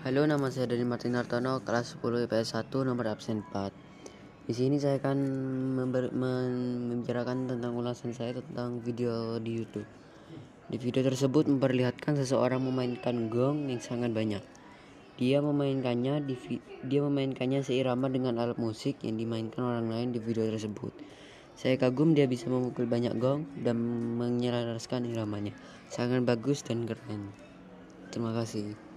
Halo, nama saya Dani Martin Hartono, kelas 10 IPS 1, nomor absen 4. Di sini saya akan membicarakan tentang ulasan saya tentang video di YouTube. Di video tersebut memperlihatkan seseorang memainkan gong yang sangat banyak. Dia memainkannya di dia memainkannya seirama dengan alat musik yang dimainkan orang lain di video tersebut. Saya kagum dia bisa memukul banyak gong dan menyelaraskan iramanya. Sangat bagus dan keren. Terima kasih.